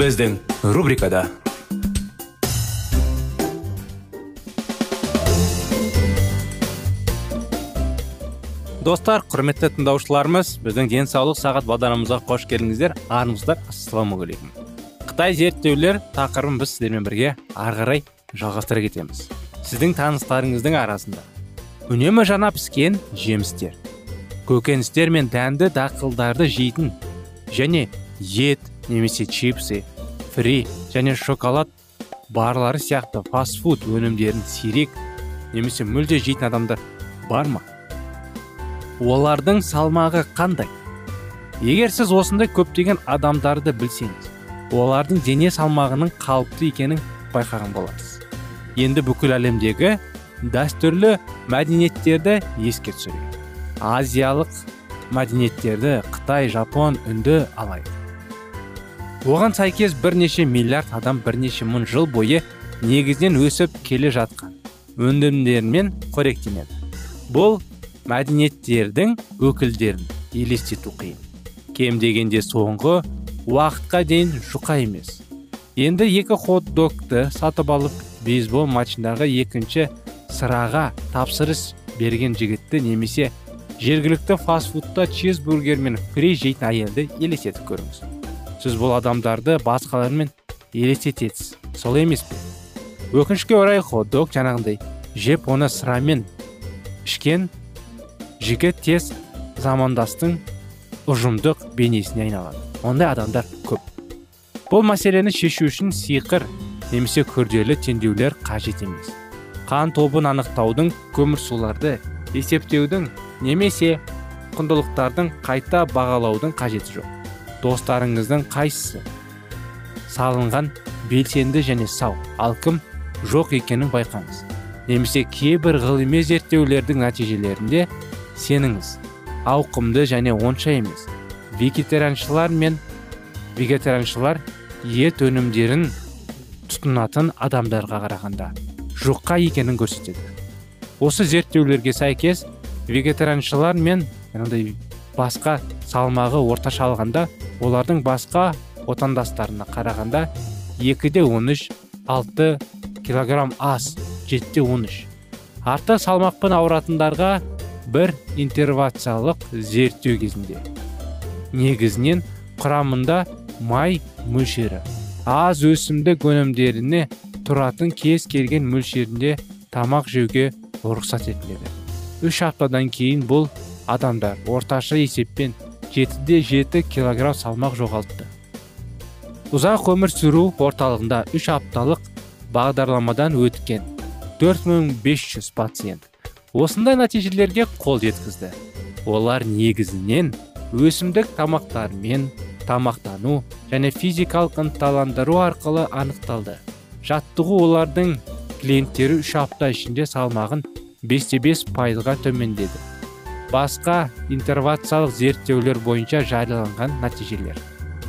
Біздің рубрикада достар құрметті тыңдаушыларымыз біздің денсаулық сағат бағдарламамызға қош келдіңіздер армысыздар ассалаумағалейкум қытай зерттеулер тақырыбын біз сіздермен бірге ары қарай жалғастыра кетеміз сіздің таныстарыңыздың арасында үнемі жаңа піскен жемістер көкөністер мен дәнді дақылдарды жейтін және ет немесе чипсы фри және шоколад барлары сияқты фастфуд өнімдерін сирек немесе мүлде жейтін адамдар бар ма? Олардың салмағы қандай? Егер сіз осындай көптеген адамдарды білсеңіз олардың дене салмағының қалыпты екенін байқаған боларсыз. Енді бүкіл әлемдегі дәстүрлі мәдениеттерді еске түсірейік. Азиялық мәдениеттерді қытай жапон үнді алайық. Оған сәйкес бірнеше миллиард адам бірнеше мың жыл бойы негізінен өсіп келе жатқан өнімдермен қоректенеді. Бұл мәдениеттердің өкілдерін елестету қиын. Кем дегенде соңғы уақытқа дейін жұқа емес. Енді екі хот догты сатып алып бейсбол матчындағы екінші sıраға тапсырыс берген жігітті немесе жергілікті фастфудта чизбургер мен фри жейтін әйелді елестетіп көріңіз. Сіз бұл адамдарды басқалармен елестетесіз. Сол емес пе? Өкінішке орай хот дог жаңағындай жеп оны сырамен ішкен жігіт тез замандастың ұжымдық бейнесіне айналады. Ондай адамдар көп. Бұл мәселені шешу үшін сиқыр немесе күрделі теңдеулер қажет емес. Қан тобын анықтаудың көмірсуларды есептеудің немесе құндылықтардың қайта бағалаудың қажеті жоқ. Достарыңыздың қайсысы? Салынған белсенді және сау. Ал кім жоқ екенін байқаңыз. Немесе кейбір ғылыми зерттеулердің нәтижелерінде сеніңіз. Ауқымды және онша емес. Вегетарианшылар мен вегетарианшылар ет өнімдерін тұтынатын адамдарға қарағанда жұқа екенін көрсетеді. Осы зерттеулерге сәйкес вегетарианшылар мен басқа салмағы орташа алғанда олардың басқа отандастарына қарағанда екіде он үш алты килограмм аз жетіде он үш. Артық салмақпен ауыратындарға бір интервациялық зерттеу кезінде. Негізінен құрамында май мөлшері аз өсімдік өнімдеріне тұратын кез келген мөлшерінде тамақ жеуге рұқсат етіледі. Үш аптадан кейін бұл адамдар орташа есеппен жетіде жеті килограмм салмақ жоғалтты. Ұзақ өмір сүру орталығында үш апталық бағдарламадан өткен 4500 пациент. Осындай нәтижелерге қол жеткізді. Олар негізінен өсімдік тамақтармен тамақтану және физикалық ынталандыру арқылы анықталды. Жаттығу олардың клиенттері үш апта ішінде салмағын бесте бес пайызға төмендеді. Басқа интервациялық зерттеулер бойынша жарияланған нәтижелер.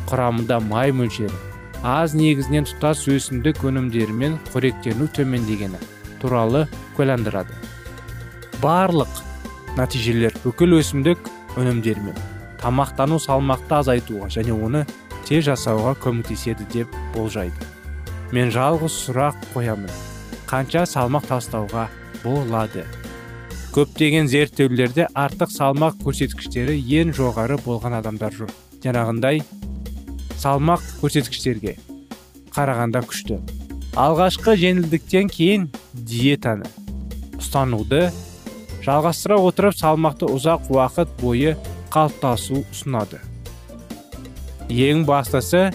Құрамында май мөлшері аз негізінен тұтас өсімдік өнімдерімен қоректену төмендегені туралы куәландырады. Барлық нәтижелер бүкіл өсімдік өнімдерімен тамақтану салмақты азайтуға және оны тез жасауға көмектеседі деп болжайды. Мен жалғыз сұрақ қоямын. Қанша салмақ тастауға болады? Көптеген зерттеулерде артық салмақ көрсеткіштері ең жоғары болған адамдар жоқ. Жаңағындай салмақ көрсеткіштерге қарағанда күшті. Алғашқы жеңілдіктен кейін диетаны ұстануды жалғастыра отырып салмақты ұзақ уақыт бойы қалыптасу ұсынады. Ең бастысы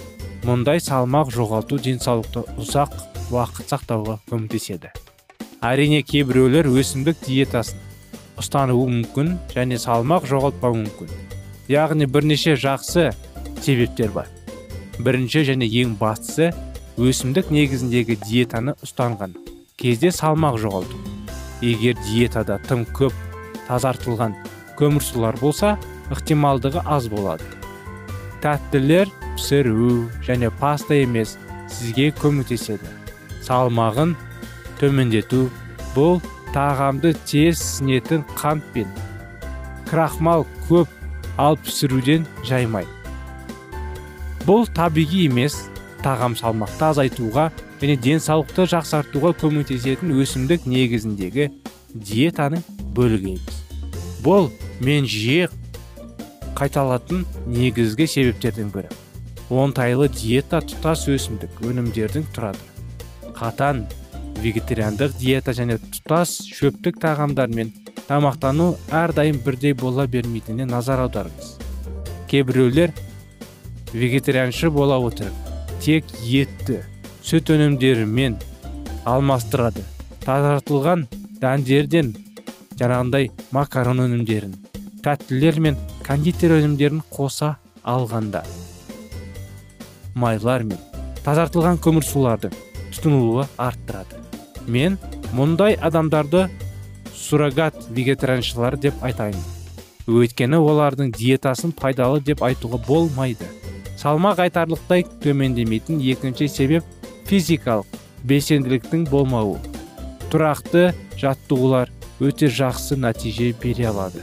мұндай салмақ жоғалту денсаулықты ұзақ уақыт сақтауға көмектеседі. Әрине кейбіреулер өсімдік диетасын ұстануы мүмкін және салмақ жоғалтпауы мүмкін. Яғни бірнеше жақсы себептер бар. Бірінші және ең бастысы өсімдік негізіндегі диетаны ұстанған кезде салмақ жоғалту. Егер диетада тым көп тазартылған көмірсулар болса ықтималдығы аз болады. Тәттілер пісіру және паста емес сізге көмектеседі. Салмағын төмендету бұл тағамды тез сінетін қант пен крахмал көп ал пісіруден жаймай. Бұл табиғи емес тағам салмақты азайтуға және денсаулықты жақсартуға көмектесетін өсімдік негізіндегі диетаның бөлігі бұл мен жиі қайталатын негізгі себептердің бірі. Оңтайлы диета тұтас өсімдік өнімдердің тұрады. Қатан вегетариандық диета және тұтас шөптік тағамдармен тамақтану әрдайым бірдей бола бермейтініне назар аударыңыз. Кейбіреулер вегетарианшы бола отырып тек етті сүт өнімдерімен алмастырады. Тазартылған дәндерден жаңағындай макарон өнімдерін тәттілер мен кондитер өнімдерін қоса алғанда майлар мен тазартылған көмірсулардың тұтынылуы арттырады. Мен мұндай адамдарды суррогат вегетарианшылар деп айтайын. Өйткені олардың диетасын пайдалы деп айтуға болмайды. Салмақ айтарлықтай төмендемейтін екінші себеп физикалық белсенділіктің болмауы. Тұрақты жаттығулар өте жақсы нәтиже бере алады.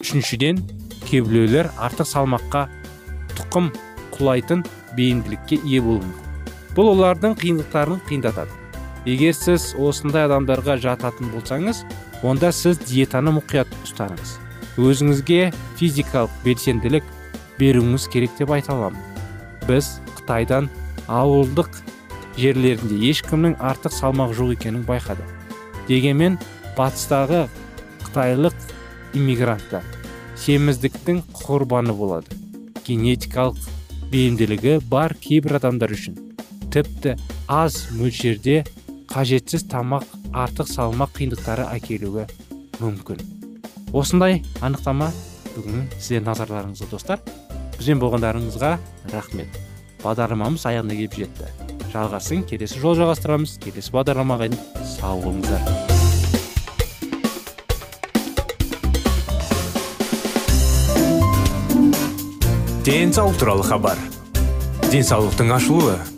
Үшіншіден кейбіреулер артық салмаққа тұқым құлайтын бейімділікке ие болуы бұл олардың қиындықтарын қиындатады. Егер сіз осындай адамдарға жататын болсаңыз онда сіз диетаны мұқият ұстаныңыз. Өзіңізге физикалық белсенділік беруіңіз керек деп айта аламын. Біз қытайдан ауылдық жерлерінде ешкімнің артық салмақ жоқ екенін байқадық. Дегенмен батыстағы қытайлық иммигранттар семіздіктің құрбаны болады. Генетикалық бейімділігі бар кейбір адамдар үшін. Тіпті аз мөлшерде қажетсіз тамақ артық салмақ қиындықтары әкелуі мүмкін. Осындай анықтама бүгін сіздердің назарларыңызға достар. Бізбен болғандарыңызға рахмет. Бағдарламамыз аяғына келіп жетті. Жалғасын келесі жол жалғастырамыз. Келесі бағдарламаға дейін сау болыңыздар. Денсаулық туралы хабар. Денсаулықтың ашылуы.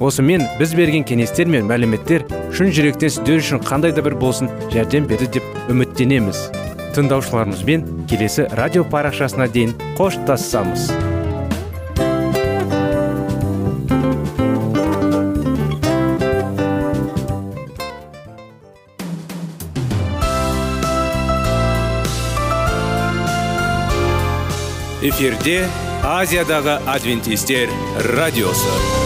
Осымен біз берген кеңестер мен мәліметтер шын жүректен сіздер үшін қандай да бір болсын жәрдем берді деп үміттенеміз. Тыңдаушыларымызбен келесі радио парақшасына дейін қоштассамыз эфирде азиядағы адвентистер радиосы радиосы.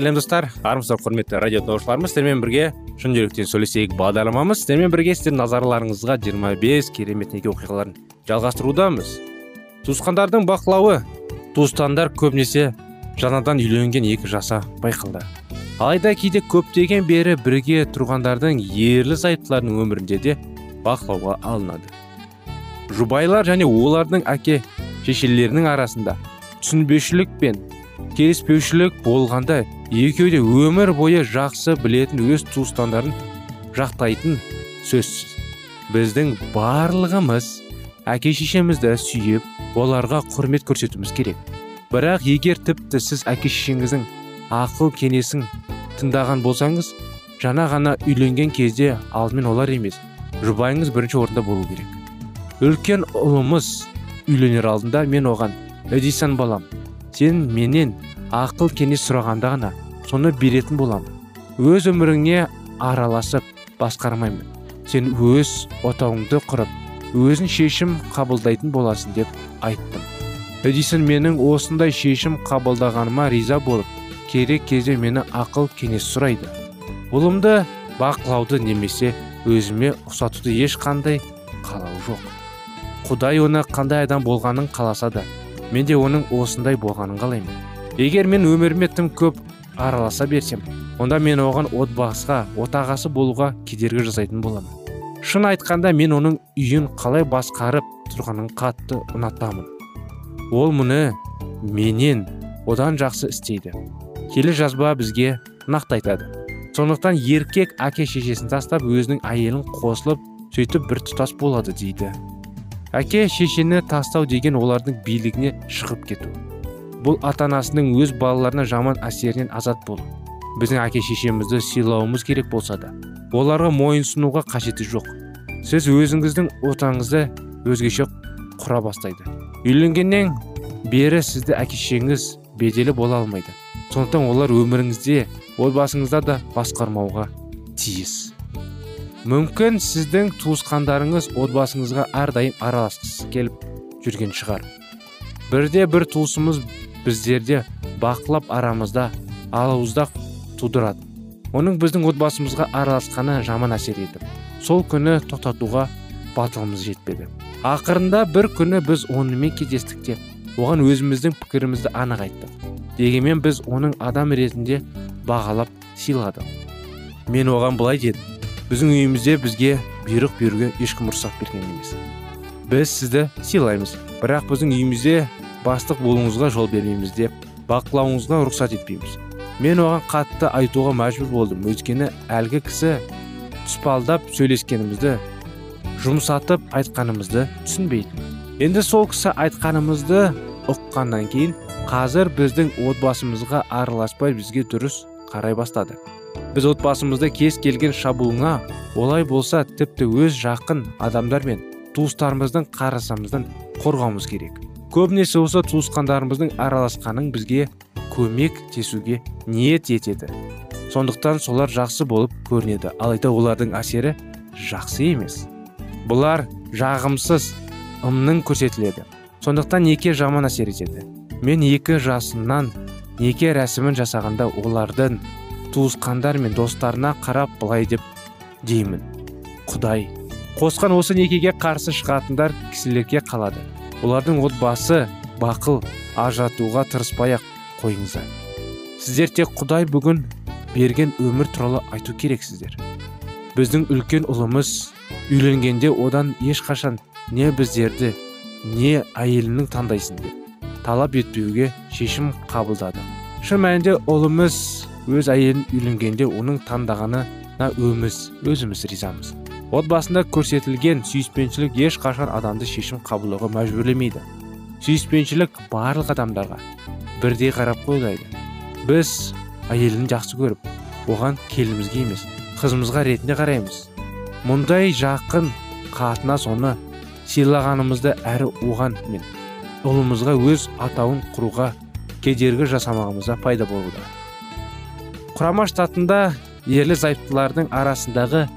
Сәлем достар армысыздар құрметті радио тыңдаушыларымыз сіздермен бірге шын жүректен сөйлесейік бағдарламамыз. Сіздермен бірге сіздердің назарларыңызға 25 керемет неке оқиғаларын жалғастырудамыз. Туысқандардың бақылауы туысқандар көбінесе жаңадан үйленген екі жаса байқалды. Алайда кейде көптеген бері бірге тұрғандардың ерлі зайыптылардың өмірінде де бақылауға алынады. Жұбайлар және олардың әке шешелерінің арасында түсінбеушілік пен келіспеушілік болғанда екеуі де өмір бойы жақсы білетін өз туыстандарын жақтайтын сөзсіз. Біздің барлығымыз әке шешемізді сүйіп оларға құрмет көрсетуіміз керек. Бірақ егер тіпті сіз әке шешеңіздің ақыл кеңесін тыңдаған болсаңыз жаңа ғана үйленген кезде алдымен олар емес жұбайыңыз бірінші орында болу керек. Үлкен ұлымыз үйленер алдында мен оған эдисон балам сен менен ақыл кеңес сұрағанда ғана соны беретін боламын. Өз өміріңе араласып басқармаймын. Сен өз отауыңды құрып өзің шешім қабылдайтын боласың деп айттым. Эдисон менің осындай шешім қабылдағаныма риза болып керек кезде мені ақыл кеңес сұрайды. Ұлымды бақылауды немесе өзіме ұқсатуды ешқандай қалау жоқ. Құдай оны қандай адам болғанын қаласа да мен де оның осындай болғанын қалаймын. Егер мен өміріме тым көп араласа берсем онда мен оған отбасыға отағасы болуға кедергі жасайтын боламын. Шын айтқанда мен оның үйін қалай басқарып тұрғанын қатты ұнатамын. Ол мұны менен одан жақсы істейді. Келі жазба бізге нақты айтады. Сондықтан еркек әке шешесін тастап өзінің әйелін қосылып сөйтіп бір тұтас болады дейді. Әке шешені тастау деген олардың билігіне шығып кету. Бұл ата анасының өз балаларына жаман әсерінен азат болу біздің әке шешемізді сыйлауымыз керек болса да оларға мойынсұнуға қажеті жоқ. Сіз өзіңіздің отаңызды өзгеше құра бастайды. Үйленгеннен бері сізді әке шешеңіз беделі бола алмайды. Сондықтан олар өміріңізде отбасыңызда да басқармауға тиіс. Мүмкін сіздің туысқандарыңыз отбасыңызға әрдайым араласқысы келіп жүрген шығар. Бірде бір туысымыз біздерде бақылап арамызда алауыздақ тудырады. Оның біздің отбасымызға араласқаны жаман әсер етіп сол күні тоқтатуға батылымыз жетпеді. Ақырында бір күні біз онымен кездестік те оған өзіміздің пікірімізді анық айттық. Дегенмен біз оның адам ретінде бағалап сыйладық. Мен оған былай дедім. Біздің үйімізде бізге бұйрық беруге ешкім рұқсат берген емес. Біз сізді сыйлаймыз. Бірақ біздің үйімізде бастық болуыңызға жол бермейміз деп бақылауыңызға рұқсат етпейміз. Мен оған қатты айтуға мәжбүр болдым. Өйткені әлгі кісі тұспалдап сөйлескенімізді жұмсатып айтқанымызды түсінбейтін енді сол кісі айтқанымызды ұққаннан кейін қазір біздің отбасымызға араласпай бізге дұрыс қарай бастады. Біз отбасымызды кез келген шабуылыңа олай болса тіпті өз жақын адамдар мен туыстарымыздың қарасамыздан қорғауымыз керек. Көбінесе осы туысқандарымыздың араласқаның бізге көмек тесуге ниет етеді. Сондықтан солар жақсы болып көрінеді. Алайда олардың әсері жақсы емес. Бұлар жағымсыз ымның көрсетіледі. Сондықтан неке жаман әсер етеді. Мен екі жасымнан неке рәсімін жасағанда олардың туысқандар мен достарына қарап былай деп деймін. Құдай қосқан осы некеге қарсы шығатындар кісілерге қалады. Олардың отбасы бақыл ажыратуға тырыспай ақ қойыңыздар. Сіздер тек құдай бүгін берген өмір туралы айту керексіздер. Біздің үлкен ұлымыз үйленгенде одан ешқашан не біздерді не әйелінің таңдайсың деп талап етпеуге шешім қабылдады. Шын мәнінде ұлымыз өз әйелін үйленгенде оның таңдағанына өміз өзіміз ризамыз. Отбасында көрсетілген сүйіспеншілік ешқашан адамды шешім қабылдауға мәжбүрлемейді. Сүйіспеншілік барлық адамдарға бірдей қарап қойылайды біз әйелін жақсы көріп оған келімізге емес қызымызға ретінде қараймыз. Мұндай жақын қатынас оны сыйлағанымызды әрі оған мен ұлымызға өз атауын құруға кедергі жасамағымызда пайда болуда. Құрама штатында ерлі зайыптылардың арасындағы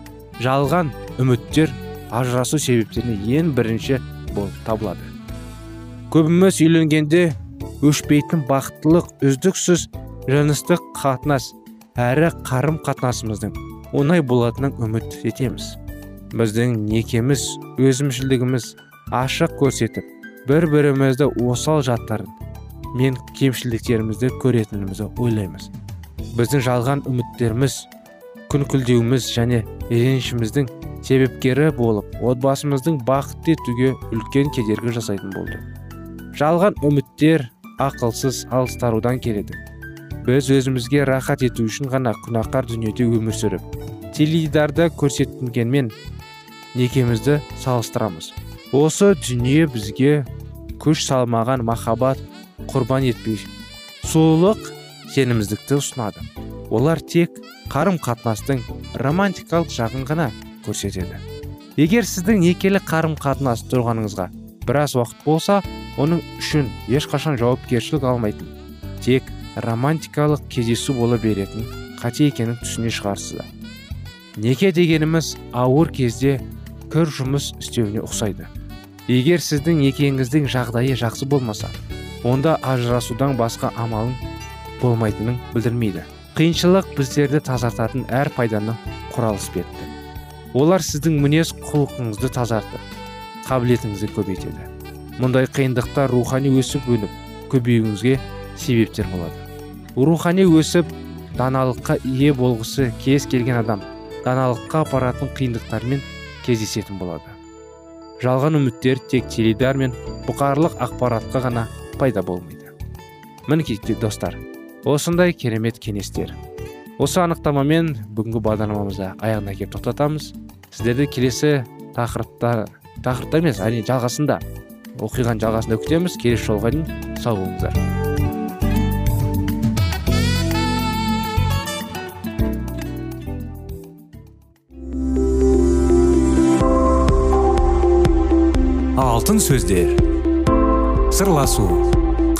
жалған үміттер ажырасу себептеріне ең бірінші болып табылады. Көбіміз үйленгенде өшпейтін бақыттылық үздіксіз жыныстық қатынас әрі қарым қатынасымыздың оңай болатынын үміт етеміз. Біздің некеміз өзімшілдігіміз ашық көрсетіп бір бірімізді осал жаттарын мен кемшіліктерімізді көретінімізді ойлаймыз. Біздің жалған үміттеріміз күнкілдеуіміз және ренішіміздің себепкері болып отбасымыздың бақытты етуге үлкен кедергі жасайтын болды. Жалған үміттер ақылсыз алыстарудан келеді. Біз өзімізге рахат ету үшін ғана күнәқар дүниеде өмір сүріп теледидарда көрсетілгенмен некемізді салыстырамыз. Осы дүние бізге күш салмаған махаббат құрбан етпей сұлулық сенімсіздікті ұсынады. Олар тек қарым қатынастың романтикалық жағын ғана көрсетеді. Егер сіздің некелі қарым қатынас тұрғаныңызға біраз уақыт болса оның үшін ешқашан жауапкершілік алмайтын тек романтикалық кездесу бола беретін қате екенін түсіне шығарсыздар. Неке дегеніміз ауыр кезде кір жұмыс істеуіне ұқсайды. Егер сіздің некеңіздің жағдайы жақсы болмаса онда ажырасудан басқа амалың болмайтынын білдірмейді. Қиыншылық біздерді тазартатын әр пайданы құрал іспетті олар сіздің мінез құлқыңызды тазартып қабілетіңізді көбейтеді. Мұндай қиындықтар рухани өсіп өніп көбеюіңізге себептер болады. Рухани өсіп даналыққа ие болғысы кез келген адам даналыққа апаратын қиындықтармен кездесетін болады. Жалған үміттер тек теледидар мен бұқарлық ақпаратқа ғана пайда болмайды. Мінекей достар осындай керемет кеңестер. Осы анықтамамен бүгінгі бағдарламамызды аяғына келіп тоқтатамыз. Сіздерді келесі тақырыпта тақырыпта емес әрине жалғасында оқиғаның жалғасында күтеміз. Келесі жолға дейін сау болыңыздар. Алтын сөздер. Сырласу.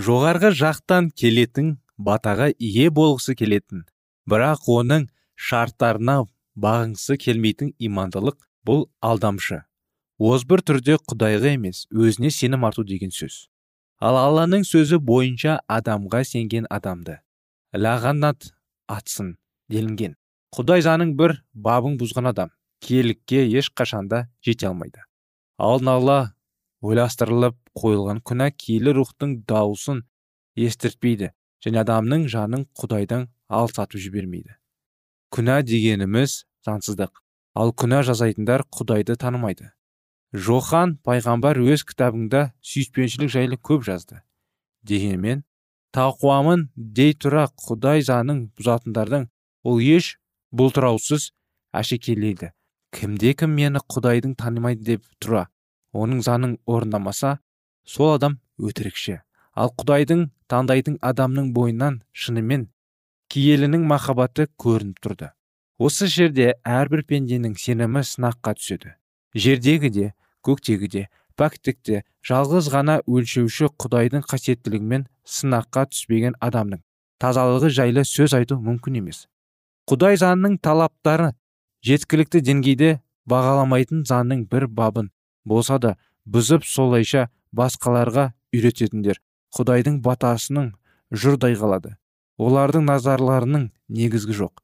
Жоғарғы жақтан келетін батаға ие болғысы келетін бірақ оның шарттарына бағынғысы келмейтін имандылық бұл алдамшы. Озбыр түрде құдайға емес өзіне сенім арту деген сөз. Ал алланың сөзі бойынша адамға сенген адамды. Лағанат атсын делінген. Құдай заңның бір бабын бұзған адам киелікке ешқашанда жете алмайды. Алдын ала ойластырылып қойылған күнә киелі рухтың дауысын естіртпейді және адамның жанын құдайдан алсатып жібермейді. Күнә дегеніміз заңсыздық ал күнә жасайтындар құдайды танымайды. Жохан пайғамбар өз кітабында сүйіспеншілік жайлы көп жазды. Дегенмен тақуамын дей тұра құдай заңын бұзатындардың ол еш бұлтыраусыз әшекейлейді. Кімде кім мені құдайдың танымайды деп тұра? Оның заңын орындамаса сол адам өтірікші. Ал құдайдың таңдайтын адамның бойынан шынымен киелінің махаббаты көрініп тұрды. Осы жерде әрбір пенденің сенімі сынаққа түседі. Жердегі де көктегі де пәктікте жалғыз ғана өлшеуші құдайдың қасиеттілігімен сынаққа түспеген адамның тазалығы жайлы сөз айту мүмкін емес. Құдай заңның талаптары жеткілікті деңгейде бағаламайтын заңның бір бабын болса да бұзып солайша басқаларға үйрететіндер. Құдайдың батасының жұрдай қалады. Олардың назарларының негізгі жоқ.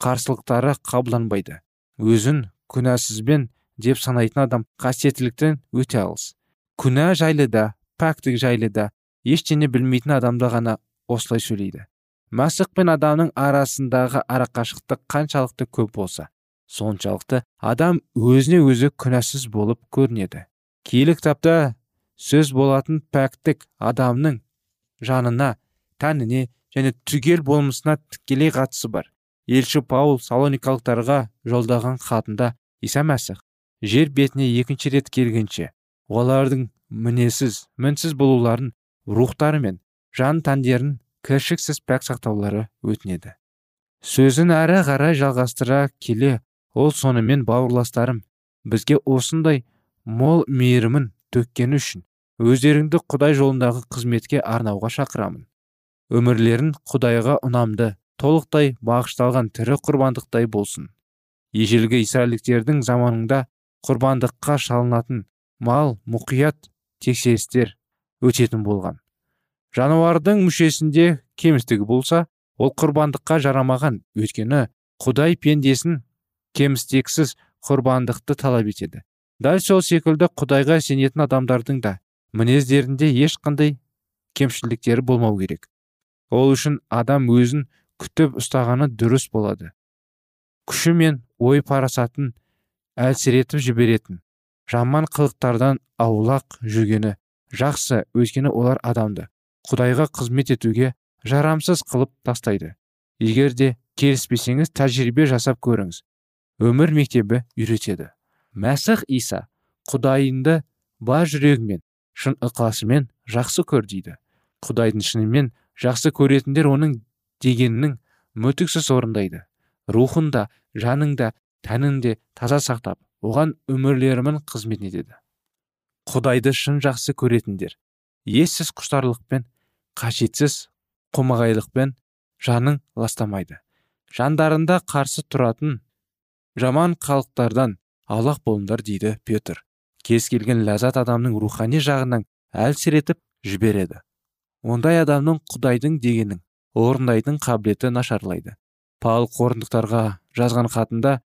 Қарсылықтары қабылданбайды. Өзін күнәсізбен деп санайтын адам қасиеттіліктен өте алыс. Күнә жайлы да пәктік жайлы да ештеңе білмейтін адамда ғана осылай сөйлейді. Мәсіх пен адамның арасындағы арақашықтық қаншалықты көп болса соншалықты адам өзіне өзі күнәсіз болып көрінеді. Киелі кітапта сөз болатын пәктік адамның жанына тәніне және түгел болмысына тікелей қатысы бар. Елші паул салоникалықтарға жолдаған хатында иса мәсіх жер бетіне екінші рет келгенше олардың мінесіз мінсіз болуларын рухтары мен жан тәндерін кіршіксіз пәк сақтаулары өтінеді. Сөзін әрі қарай жалғастыра келе ол сонымен бауырластарым. Бізге осындай мол мейірімін төккені үшін өздеріңді құдай жолындағы қызметке арнауға шақырамын. Өмірлерін құдайға ұнамды толықтай бағышталған тірі құрбандықтай болсын. Ежелгі израильдіктердің заманында құрбандыққа шалынатын мал мұқият тексерістер өтетін болған. Жануардың мүшесінде кемістігі болса ол құрбандыққа жарамаған. Өйткені құдай пендесін кемістексіз құрбандықты талап етеді. Дәл сол секілді құдайға сенетін адамдардың да мінездерінде ешқандай кемшіліктері болмау керек. Ол үшін адам өзін күтіп ұстағаны дұрыс болады. Күші мен ой парасатын әлсіретіп жіберетін жаман қылықтардан аулақ жүргені жақсы өйткені олар адамды құдайға қызмет етуге жарамсыз қылып тастайды. Егер де келіспесеңіз тәжірибе жасап көріңіз. Өмір мектебі үйретеді. Мәсіх иса құдайынды бар жүрегімен шын ықыласымен жақсы көр дейді. Құдайдың шынымен жақсы көретіндер оның дегенінің мүтіксіз орындайды. Рухында жаныңда тәнін таза сақтап оған өмірлерімен қызмет етеді. Құдайды шын жақсы көретіндер ессіз құштарлықпен қажетсіз қомағайлықпен жаның ластамайды. Жандарында қарсы тұратын жаман халықтардан аулақ болыңдар дейді петр. Кез келген ләззат адамның рухани жағынан әлсіретіп жібереді. Ондай адамның құдайдың дегенін орындайтын қабілеті нашарлайды. Павыл қорындықтарға жазған хатында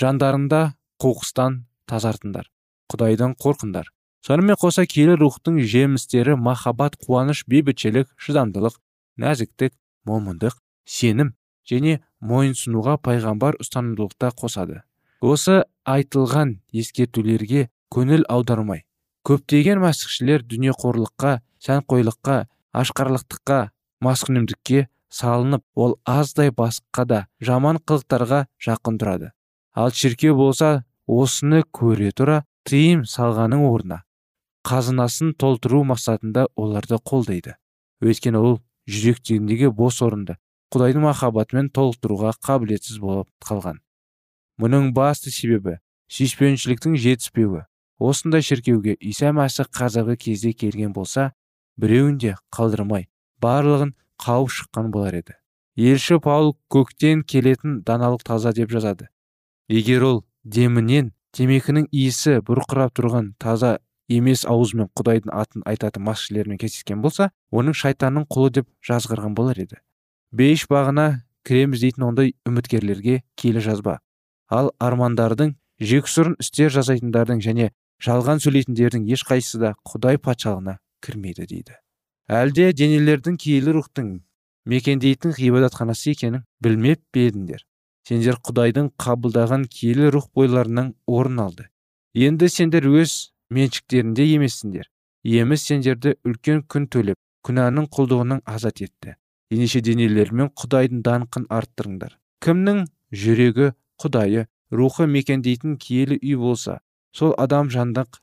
жандарында қоқыстан тазартыңдар құдайдан қорқыңдар сонымен қоса киелі рухтың жемістері махаббат қуаныш бейбітшілік шыдамдылық нәзіктік момындық сенім және мойынсынуға пайғамбар ұстанымдылықта қосады. Осы айтылған ескертулерге көңіл аудармай. Көптеген мәсіхшілер дүниеқорлыққа сәнқойлыққа ашқарлықтыққа маскүнемдікке салынып ол аздай басқа да жаман қылықтарға жақын тұрады. Ал шіркеу болса осыны көре тұра тыйым салғаның орнына. Қазынасын толтыру мақсатында оларды қолдайды. Өйткені ол жүректегіндегі бос орынды. Құдайдың махаббатымен толықтыруға қабілетсіз болып қалған. Мұның басты себебі сүйіспеншіліктің жетіспеуі. Осындай шіркеуге иса мәсіх қазіргі кезде келген болса біреуін де қалдырмай барлығын қауып шыққан болар еді. Елші паул көктен келетін даналық таза деп жазады. Егер ол демінен темекінің иісі бұрқырап тұрған таза емес ауызымен құдайдың атын айтатын масшілермен кездескен болса оның шайтанның құлы деп жазғырған болар еді. Бейіш бағына кіреміз дейтін ондай үміткерлерге киелі жазба. Ал армандардың жексұрын істер жасайтындардың және жалған сөйлейтіндердің ешқайсысы да құдай патшалығына кірмейді дейді. Әлде денелердің киелі рухтың мекендейтін ғибадатханасы екенін білмеп пе едіңдер? Сендер құдайдың қабылдаған киелі рух бойларынан орын алды. Енді сендер өз меншіктерінде емессіңдер. Еміс сендерді үлкен күн төлеп күнәнің құлдығынан азат етті. Ендеше денелермен құдайдың даңқын арттырыңдар. Кімнің жүрегі құдайы рухы мекендейтін киелі үй болса сол адам жандық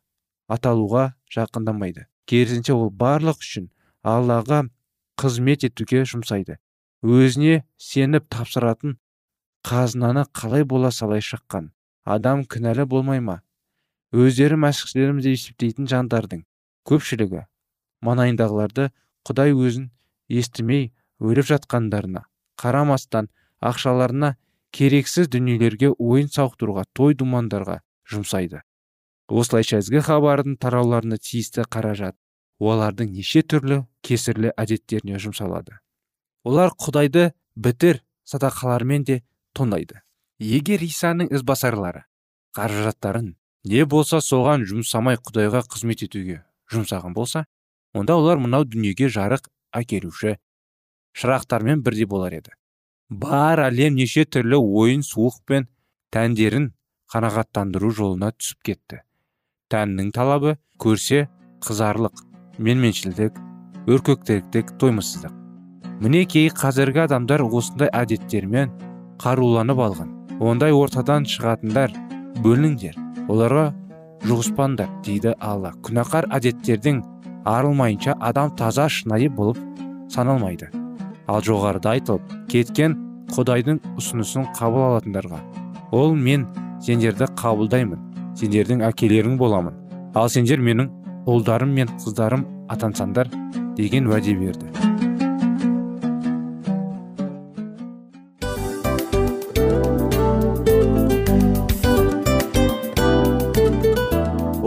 аталуға жақындамайды. Керісінше ол барлық үшін аллаға қызмет етуге жұмсайды. Өзіне сеніп тапсыратын қазынаны қалай бола салай шыққан? Адам кінәлі болмай ма? Өздері мәсіхшілерміз деп есептейтін жандардың көпшілігі маңайындағыларды құдай өзін естімей өліп жатқандарына қарамастан ақшаларына керексіз дүниелерге ойын сауықтыруға той думандарға жұмсайды. Осылайша ізгі хабардың тарауларына тиісті қаражат олардың неше түрлі кесірлі әдеттеріне жұмсалады. Олар құдайды бітір садақалармен де тонайды. Егер исаның ізбасарлары қаражаттарын не болса соған жұмсамай құдайға қызмет етуге жұмсаған болса онда олар мынау дүниеге жарық әкелуші шырақтармен бірдей болар еді. Бар әлем неше түрлі ойын суық пен тәндерін қанағаттандыру жолына түсіп кетті. Тәннің талабы көрсе қызарлық менменшілдік өркөктіктік тоймыссыздық мінекей қазіргі адамдар осындай әдеттермен қаруланып алған. Ондай ортадан шығатындар бөлініңдер оларға жұғыспаңдар дейді алла. Күнәқар әдеттердің арылмайынша адам таза шынайы болып саналмайды. Ал жоғарыда айтылып кеткен құдайдың ұсынысын қабыл алатындарға. Ол мен сендерді қабылдаймын сендердің әкелерің боламын. Ал сендер менің ұлдарым мен қыздарым атансаңдар деген уәде берді.